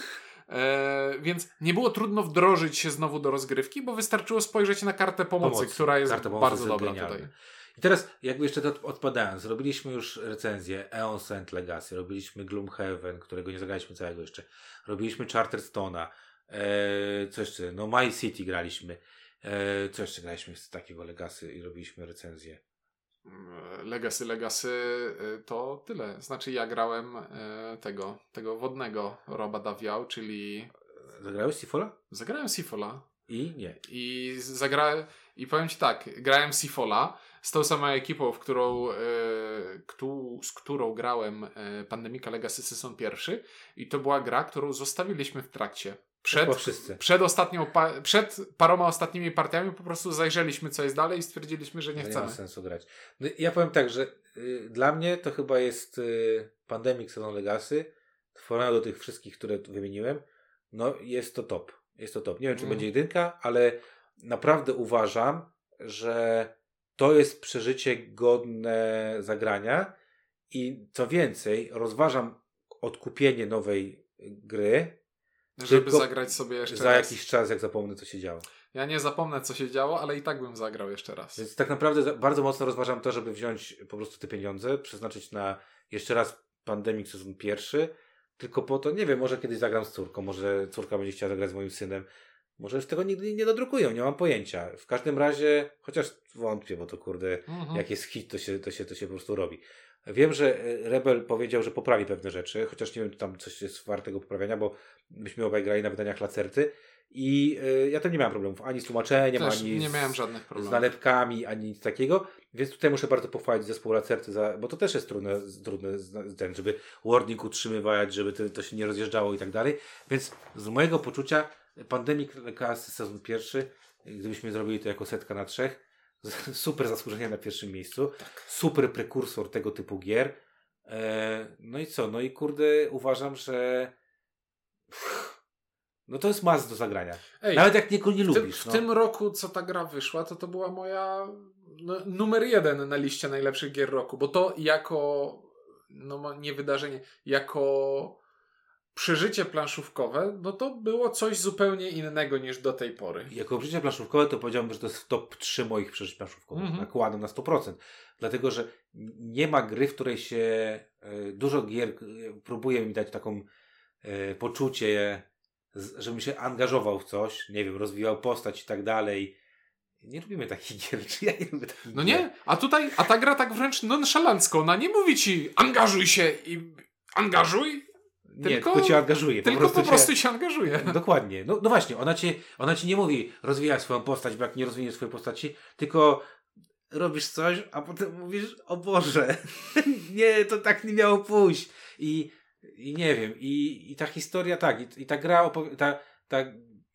E, więc nie było trudno wdrożyć się znowu do rozgrywki, bo wystarczyło spojrzeć na kartę pomocy, pomocy. która jest Karta bardzo dobra tutaj. I teraz, jakby jeszcze to odpadając, zrobiliśmy już recenzję Eon Sent Legacy, robiliśmy Gloomhaven, którego nie zagraliśmy całego jeszcze, robiliśmy Charterstone'a, Eee, co jeszcze? No My City graliśmy. Eee, co jeszcze graliśmy z takiego Legacy i robiliśmy recenzję? Mm, Legacy, Legacy y, to tyle. Znaczy ja grałem y, tego, tego wodnego Roba Dawiał, czyli... Zagrałeś Sifola? Zagrałem Sifola. I nie. I zagrałem... I powiem Ci tak, grałem Sifola z tą samą ekipą, w którą, e, z którą grałem e, Pandemika Legacy Season pierwszy i to była gra, którą zostawiliśmy w trakcie. Przed, przed, ostatnią, przed paroma ostatnimi partiami po prostu zajrzeliśmy co jest dalej i stwierdziliśmy, że nie no chcemy. Nie ma sensu grać. No, ja powiem tak, że y, dla mnie to chyba jest y, Pandemic Season Legacy porównaniu do tych wszystkich, które wymieniłem, no jest to top. Jest to top. Nie wiem, czy mm. będzie jedynka, ale naprawdę uważam, że to jest przeżycie godne zagrania i co więcej, rozważam odkupienie nowej gry, żeby zagrać sobie jeszcze za raz. jakiś czas, jak zapomnę, co się działo. Ja nie zapomnę, co się działo, ale i tak bym zagrał jeszcze raz. Więc tak naprawdę bardzo mocno rozważam to, żeby wziąć po prostu te pieniądze, przeznaczyć na jeszcze raz Pandemic sezon pierwszy, tylko po to, nie wiem, może kiedyś zagram z córką, może córka będzie chciała zagrać z moim synem, może już tego nigdy nie dodrukują, nie mam pojęcia. W każdym razie, chociaż wątpię, bo to kurde, mhm. jak jest hit, to się, to, się, to się po prostu robi. Wiem, że e, Rebel powiedział, że poprawi pewne rzeczy, chociaż nie wiem, czy tam coś jest wartego poprawiania, bo myśmy obaj grali na wydaniach Lacerty i y, ja tam nie miałem problemów ani z tłumaczeniem, Też ani nie miałem żadnych problemów. z nalepkami, ani nic takiego, więc tutaj muszę bardzo pochwalić zespół Lacerty, za, bo to też jest trudne, trudne ten, żeby warning utrzymywać, żeby to, to się nie rozjeżdżało i tak dalej, więc z mojego poczucia Pandemic Legacy sezon pierwszy, gdybyśmy zrobili to jako setka na trzech, super zasłużenie na pierwszym miejscu, tak. super prekursor tego typu gier. E, no i co? No i kurde, uważam, że no to jest mas do zagrania. Ej, Nawet jak niego nie lubisz. W, no. tym roku, co ta gra wyszła, to to była moja no, numer jeden na liście najlepszych gier roku, bo to jako no nie wydarzenie, jako przeżycie planszówkowe, no to było coś zupełnie innego niż do tej pory. Jako przeżycie planszówkowe to powiedziałbym, że to jest top 3 moich przeżyć planszówkowych. Mm -hmm. Nakładam na 100%. Dlatego, że nie ma gry, w której się y, dużo gier y, próbuje mi dać taką y, poczucie, żebym się angażował w coś, nie wiem, rozwijał postać i tak dalej. Nie lubimy takich gier, czy ja nie lubię takich No gier. nie, a tutaj, a ta gra tak wręcz nonszalancko, ona nie mówi ci angażuj się i angażuj, nie, tylko, tylko cię angażuje. Po tylko prostu po prostu cię, cię angażuje. Dokładnie. No, no właśnie, ona ci, ona ci nie mówi rozwijaj swoją postać, bo jak nie rozwiniesz swojej postaci, tylko robisz coś, a potem mówisz, o Boże, nie, to tak nie miało pójść. I, i nie wiem, i, i ta historia, tak, i, i ta gra, ta, ta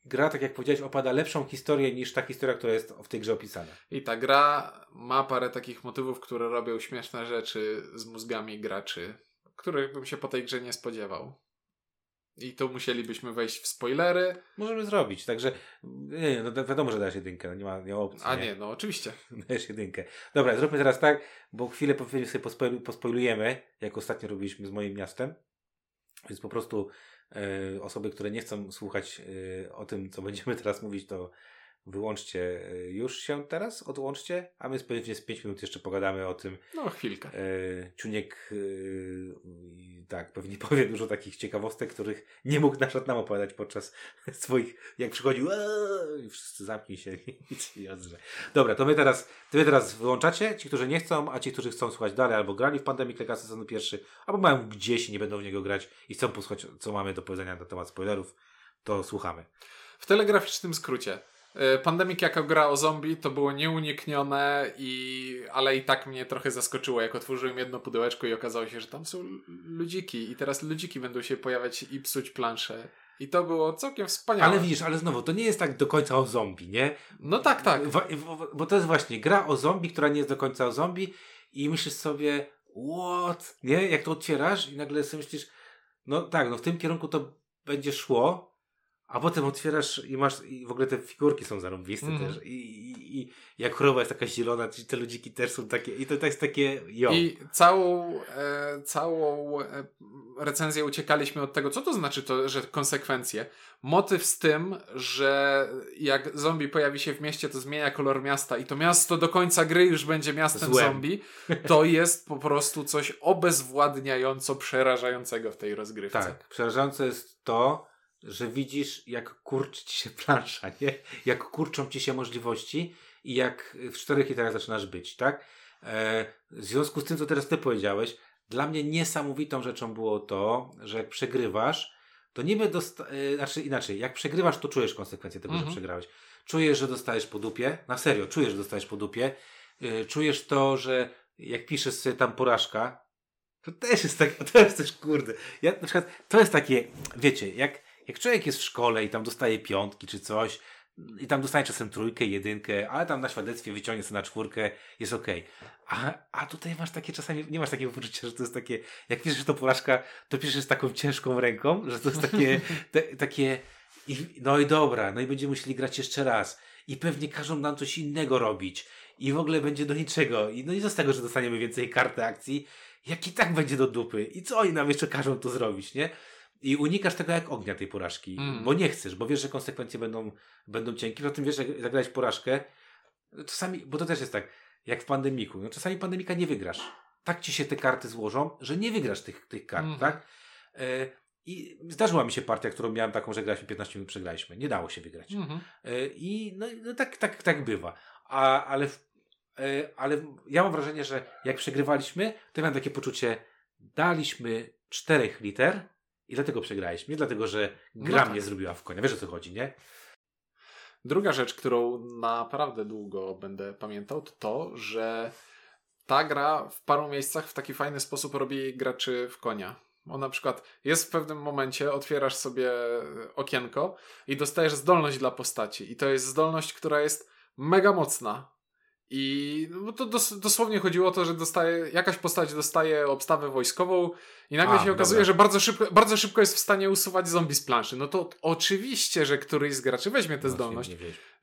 gra, tak jak powiedziałeś, opada lepszą historię niż ta historia, która jest w tej grze opisana. I ta gra ma parę takich motywów, które robią śmieszne rzeczy z mózgami graczy, których bym się po tej grze nie spodziewał. I to musielibyśmy wejść w spoilery. Możemy zrobić, także nie, no wiadomo, że dasz jedynkę, no nie ma, nie ma opcji. A nie, nie no oczywiście. Dajesz jedynkę. Dobra, zróbmy teraz tak, bo chwilę sobie pospoilujemy, jak ostatnio robiliśmy z moim miastem. Więc po prostu e, osoby, które nie chcą słuchać e, o tym, co będziemy teraz mówić, to wyłączcie e, już się teraz, odłączcie, a my pewnie z 5 minut jeszcze pogadamy o tym. No, chwilkę. E, Ciuniek e, tak, pewnie powie dużo takich ciekawostek, których nie mógł na nam opowiadać podczas swoich, jak przychodził i wszyscy zamknij się i odrze. Dobra, to my teraz, to wy teraz wyłączacie, ci, którzy nie chcą, a ci, którzy chcą słuchać dalej, albo grali w Pandemic Legacy sezon pierwszy, albo mają gdzieś i nie będą w niego grać i chcą posłuchać, co mamy do powiedzenia na temat spoilerów, to słuchamy. W telegraficznym skrócie. E, Pandemic jako gra o zombie to było nieuniknione, i, ale i tak mnie trochę zaskoczyło, jak otworzyłem jedno pudełeczko i okazało się, że tam są ludziki i teraz ludziki będą się pojawiać i psuć plansze. I to było całkiem wspaniałe. Ale widzisz, ale znowu, to nie jest tak do końca o zombie, nie? No tak, tak. Bo, bo to jest właśnie gra o zombie, która nie jest do końca o zombie i myślisz sobie, what? Nie? Jak to otwierasz i nagle sobie myślisz, no tak, no w tym kierunku to będzie szło, a potem otwierasz i masz, i w ogóle te figurki są zarąbiste mm. też. I, i, I jak choroba jest taka zielona, te ludziki też są takie, i to, to jest takie, jo. I całą, e, całą e, recenzję uciekaliśmy od tego, co to znaczy to, że konsekwencje. Motyw z tym, że jak zombie pojawi się w mieście, to zmienia kolor miasta i to miasto do końca gry już będzie miastem Złem. zombie, to jest po prostu coś obezwładniająco przerażającego w tej rozgrywce. Tak, przerażające jest to, że widzisz, jak kurczy ci się plansza, nie? Jak kurczą ci się możliwości i jak w czterech literach zaczynasz być, tak? E, w związku z tym, co teraz ty powiedziałeś, dla mnie niesamowitą rzeczą było to, że jak przegrywasz, to niby dosta- e, znaczy inaczej, jak przegrywasz, to czujesz konsekwencje tego, mhm. że przegrałeś. Czujesz, że dostajesz po dupie, na serio, czujesz, że dostajesz po dupie, e, czujesz to, że jak piszesz sobie tam porażka, to też jest tak, to jest też kurde. Ja na przykład, to jest takie, wiecie, jak jak człowiek jest w szkole i tam dostaje piątki czy coś, i tam dostaje czasem trójkę, jedynkę, ale tam na świadectwie wyciągnie sobie na czwórkę, jest okej. Okay. A, a tutaj masz takie czasami, nie masz takiego poczucia, że to jest takie, jak piszesz to porażka, to piszesz z taką ciężką ręką, że to jest takie, te, takie, i, no i dobra, no i będziemy musieli grać jeszcze raz. I pewnie każą nam coś innego robić. I w ogóle będzie do niczego. I no i z tego, że dostaniemy więcej karty akcji, jak i tak będzie do dupy. I co oni nam jeszcze każą to zrobić, nie? I unikasz tego jak ognia tej porażki, mm. bo nie chcesz, bo wiesz, że konsekwencje będą, będą cienkie. Poza tym wiesz, jak zagrałeś porażkę, czasami, bo to też jest tak, jak w pandemiku, no czasami pandemika nie wygrasz. Tak ci się te karty złożą, że nie wygrasz tych, tych kart, mm. tak? E, I zdarzyła mi się partia, którą miałem taką, że graliśmy 15 minut, przegraliśmy. Nie dało się wygrać. Mm. E, I no, no, tak, tak, tak bywa. A, ale, e, ale ja mam wrażenie, że jak przegrywaliśmy, to miałem takie poczucie, daliśmy czterech liter, i dlatego przegraliśmy. Nie dlatego, że gra no tak. mnie zrobiła w konia. Wiesz o co chodzi, nie? Druga rzecz, którą naprawdę długo będę pamiętał, to to, że ta gra w paru miejscach w taki fajny sposób robi graczy w konia. Bo na przykład jest w pewnym momencie, otwierasz sobie okienko i dostajesz zdolność dla postaci. I to jest zdolność, która jest mega mocna. I no to dos dosłownie chodziło o to, że dostaje, jakaś postać dostaje obstawę wojskową i nagle A, się okazuje, dobra. że bardzo szybko, bardzo szybko jest w stanie usuwać zombie z planszy. No to oczywiście, że któryś z graczy weźmie tę zdolność,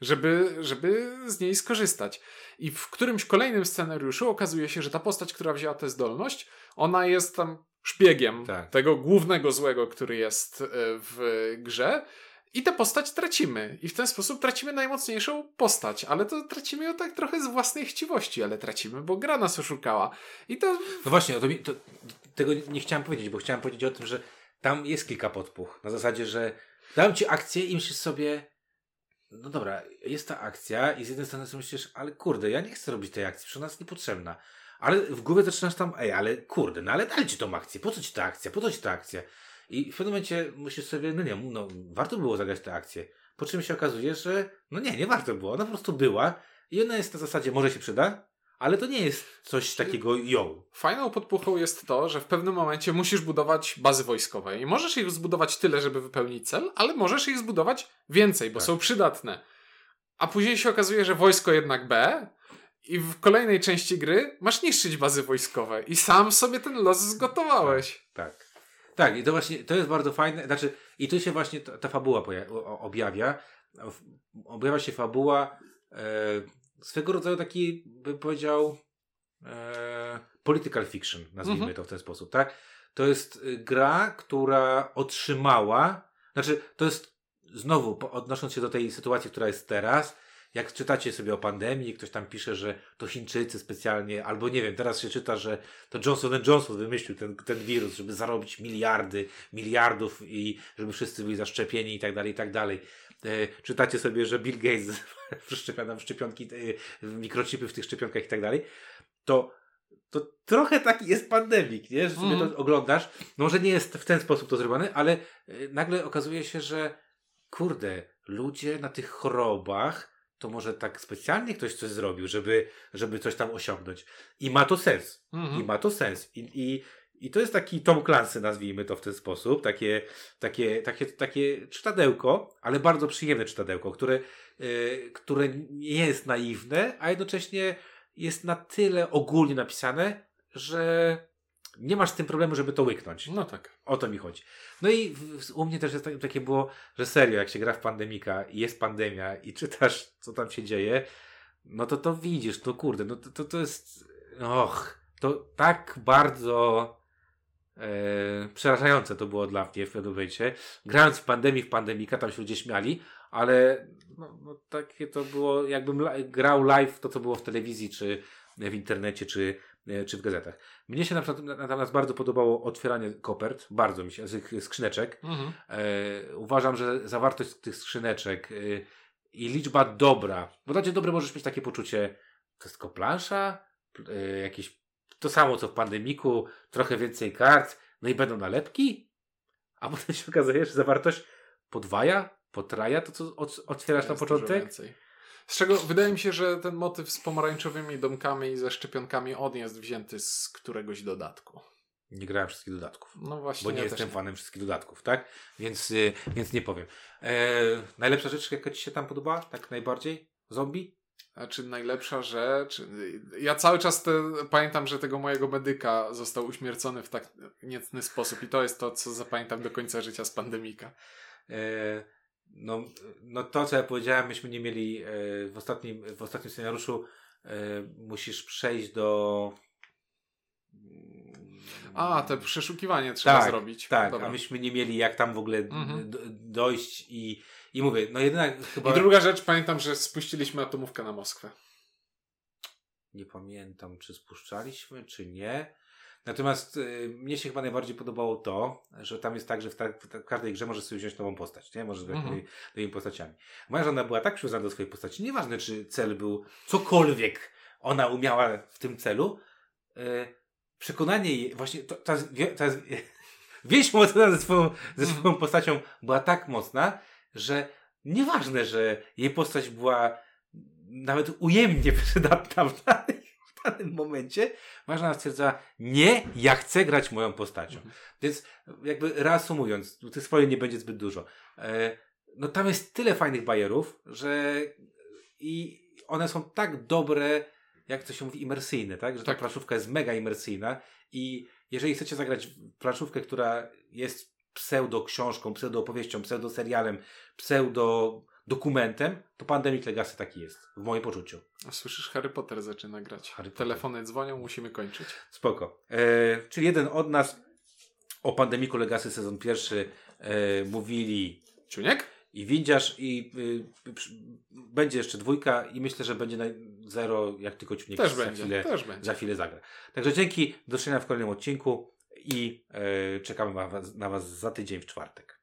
żeby, żeby z niej skorzystać. I w którymś kolejnym scenariuszu okazuje się, że ta postać, która wzięła tę zdolność, ona jest tam szpiegiem tak. tego głównego złego, który jest e, w grze i tę postać tracimy. I w ten sposób tracimy najmocniejszą postać. Ale to tracimy ją tak trochę z własnej chciwości, ale tracimy, bo gra nas oszukała. I to... No właśnie, to, to, tego nie chciałem powiedzieć, bo chciałem powiedzieć o tym, że tam jest kilka podpuch. Na zasadzie, że dam ci akcję i myślisz sobie, no dobra, jest ta akcja i z jednej strony sobie myślisz, ale kurde, ja nie chcę robić tej akcji, przecież ona jest niepotrzebna. Ale w głowie zaczynasz tam, ej, ale kurde, no ale daj ci tą akcję, po co ci ta akcja, po co ci ta akcja? I w pewnym momencie musisz sobie, no nie, no warto było zagrać tę akcję. Po czym się okazuje, że no nie, nie warto było. Ona po prostu była i ona jest na zasadzie, może się przyda, ale to nie jest coś takiego yo. Fajną podpuchą jest to, że w pewnym momencie musisz budować bazy wojskowe i możesz ich zbudować tyle, żeby wypełnić cel, ale możesz ich zbudować więcej, bo Tak. są przydatne. A później się okazuje, że wojsko jednak B i w kolejnej części gry masz niszczyć bazy wojskowe i sam sobie ten los zgotowałeś. Tak. Tak, i to właśnie, to jest bardzo fajne, znaczy, i tu się właśnie ta, ta fabuła objawia. Objawia się fabuła e, swego rodzaju taki, bym powiedział, e, political fiction, nazwijmy Mhm. to w ten sposób, tak? To jest y, gra, która otrzymała, znaczy, to jest znowu, odnosząc się do tej sytuacji, która jest teraz, jak czytacie sobie o pandemii, ktoś tam pisze, że to Chińczycy specjalnie, albo nie wiem, teraz się czyta, że to Johnson Johnson wymyślił ten, ten wirus, żeby zarobić miliardy, miliardów i żeby wszyscy byli zaszczepieni i tak dalej, i tak dalej. E, czytacie sobie, że Bill Gates wszczepia nam szczepionki, e, mikrochipy w tych szczepionkach i tak dalej. To, to trochę taki jest pandemik, nie? Że sobie Mhm. to oglądasz. No może nie jest w ten sposób to zrobione, ale e, nagle okazuje się, że kurde, ludzie na tych chorobach to może tak specjalnie ktoś coś zrobił, żeby, żeby coś tam osiągnąć. I ma to sens. Mhm. I ma to sens. I, i, I to jest taki Tom Clancy, nazwijmy to w ten sposób. Takie, takie, takie, takie czytadełko, ale bardzo przyjemne czytadełko, które, yy, które nie jest naiwne, a jednocześnie jest na tyle ogólnie napisane, że nie masz z tym problemu, żeby to łyknąć. No tak. O to mi chodzi. No i w, u mnie też jest tak, takie było, że serio, jak się gra w pandemika i jest pandemia i czytasz, co tam się dzieje, no to to widzisz, no kurde, no to, to, to jest, och, to tak bardzo e, przerażające to było dla mnie w pewnym momencie. Grając w pandemii, w pandemika, tam się ludzie śmiali, ale no, no takie to było, jakbym grał live to, co było w telewizji, czy w internecie, czy, czy w gazetach. Mnie się na przykład natomiast bardzo podobało otwieranie kopert, bardzo mi się, skrzyneczek. Mhm. E, uważam, że zawartość tych skrzyneczek e, i liczba dobra, bo dacie dobre możesz mieć takie poczucie, to jest tylko plansza, e, jakieś to samo co w pandemiku, trochę więcej kart, no i będą nalepki, a potem się okazuje, że zawartość podwaja, potraja to, co otwierasz na początek. więcej. Z czego wydaje mi się, że ten motyw z pomarańczowymi domkami i ze szczepionkami on jest wzięty z któregoś dodatku. Nie grałem wszystkich dodatków. No właśnie. Bo nie ja jestem fanem wszystkich dodatków, tak? Więc, y, więc nie powiem. E, najlepsza rzecz, jaka Ci się tam podoba? Tak najbardziej? Zombie? Znaczy najlepsza rzecz. Ja cały czas te, pamiętam, że tego mojego medyka został uśmiercony w tak niecny sposób i to jest to, co zapamiętam do końca życia z pandemika. E, no, no to, co ja powiedziałem, myśmy nie mieli e, w, ostatnim, w ostatnim scenariuszu e, musisz przejść do... A, te przeszukiwanie trzeba tak, zrobić. Tak, Dobra. a myśmy nie mieli jak tam w ogóle Mhm. dojść i, i mówię, no jedyna chyba... I druga rzecz, pamiętam, że spuściliśmy atomówkę na Moskwę. Nie pamiętam, czy spuszczaliśmy, czy nie. Natomiast y, mnie się chyba najbardziej podobało to, że tam jest tak, że w, ta, w, ta, w każdej grze możesz sobie wziąć nową postać, nie? Możesz grać Mhm. nowymi, nowymi postaciami. Moja żona była tak przywiązana do swojej postaci, nieważne czy cel był cokolwiek ona umiała w tym celu, y, przekonanie jej, właśnie to, ta, ta, więź mocna ze swoją, ze Mhm. swoją postacią była tak mocna, że nieważne, że jej postać była nawet ujemnie przydatna w danym, w danym momencie, żona stwierdza, nie, ja chcę grać moją postacią. Mhm. Więc jakby reasumując, tych spoiler nie będzie zbyt dużo. E, no tam jest tyle fajnych bajerów, że i one są tak dobre, jak to się mówi, imersyjne, tak? Że ta Tak. planszówka jest mega imersyjna i jeżeli chcecie zagrać planszówkę, która jest pseudo książką, pseudo opowieścią, pseudo serialem, pseudo dokumentem, to Pandemic Legacy taki jest, w moim poczuciu. A Słyszysz, Harry Potter zaczyna grać. Harry Potter. Telefony dzwonią, musimy kończyć. Spoko. E, czyli jeden od nas o Pandemiku Legacy sezon pierwszy e, mówili Ciuniek? i Windziarz i y, przy- będzie jeszcze dwójka i myślę, że będzie na zero, jak tylko ciunek Też za będzie, chwilę, też będzie. za chwilę zagra. Także dzięki, do zobaczenia w kolejnym odcinku i e, czekamy na was, na was za tydzień w czwartek.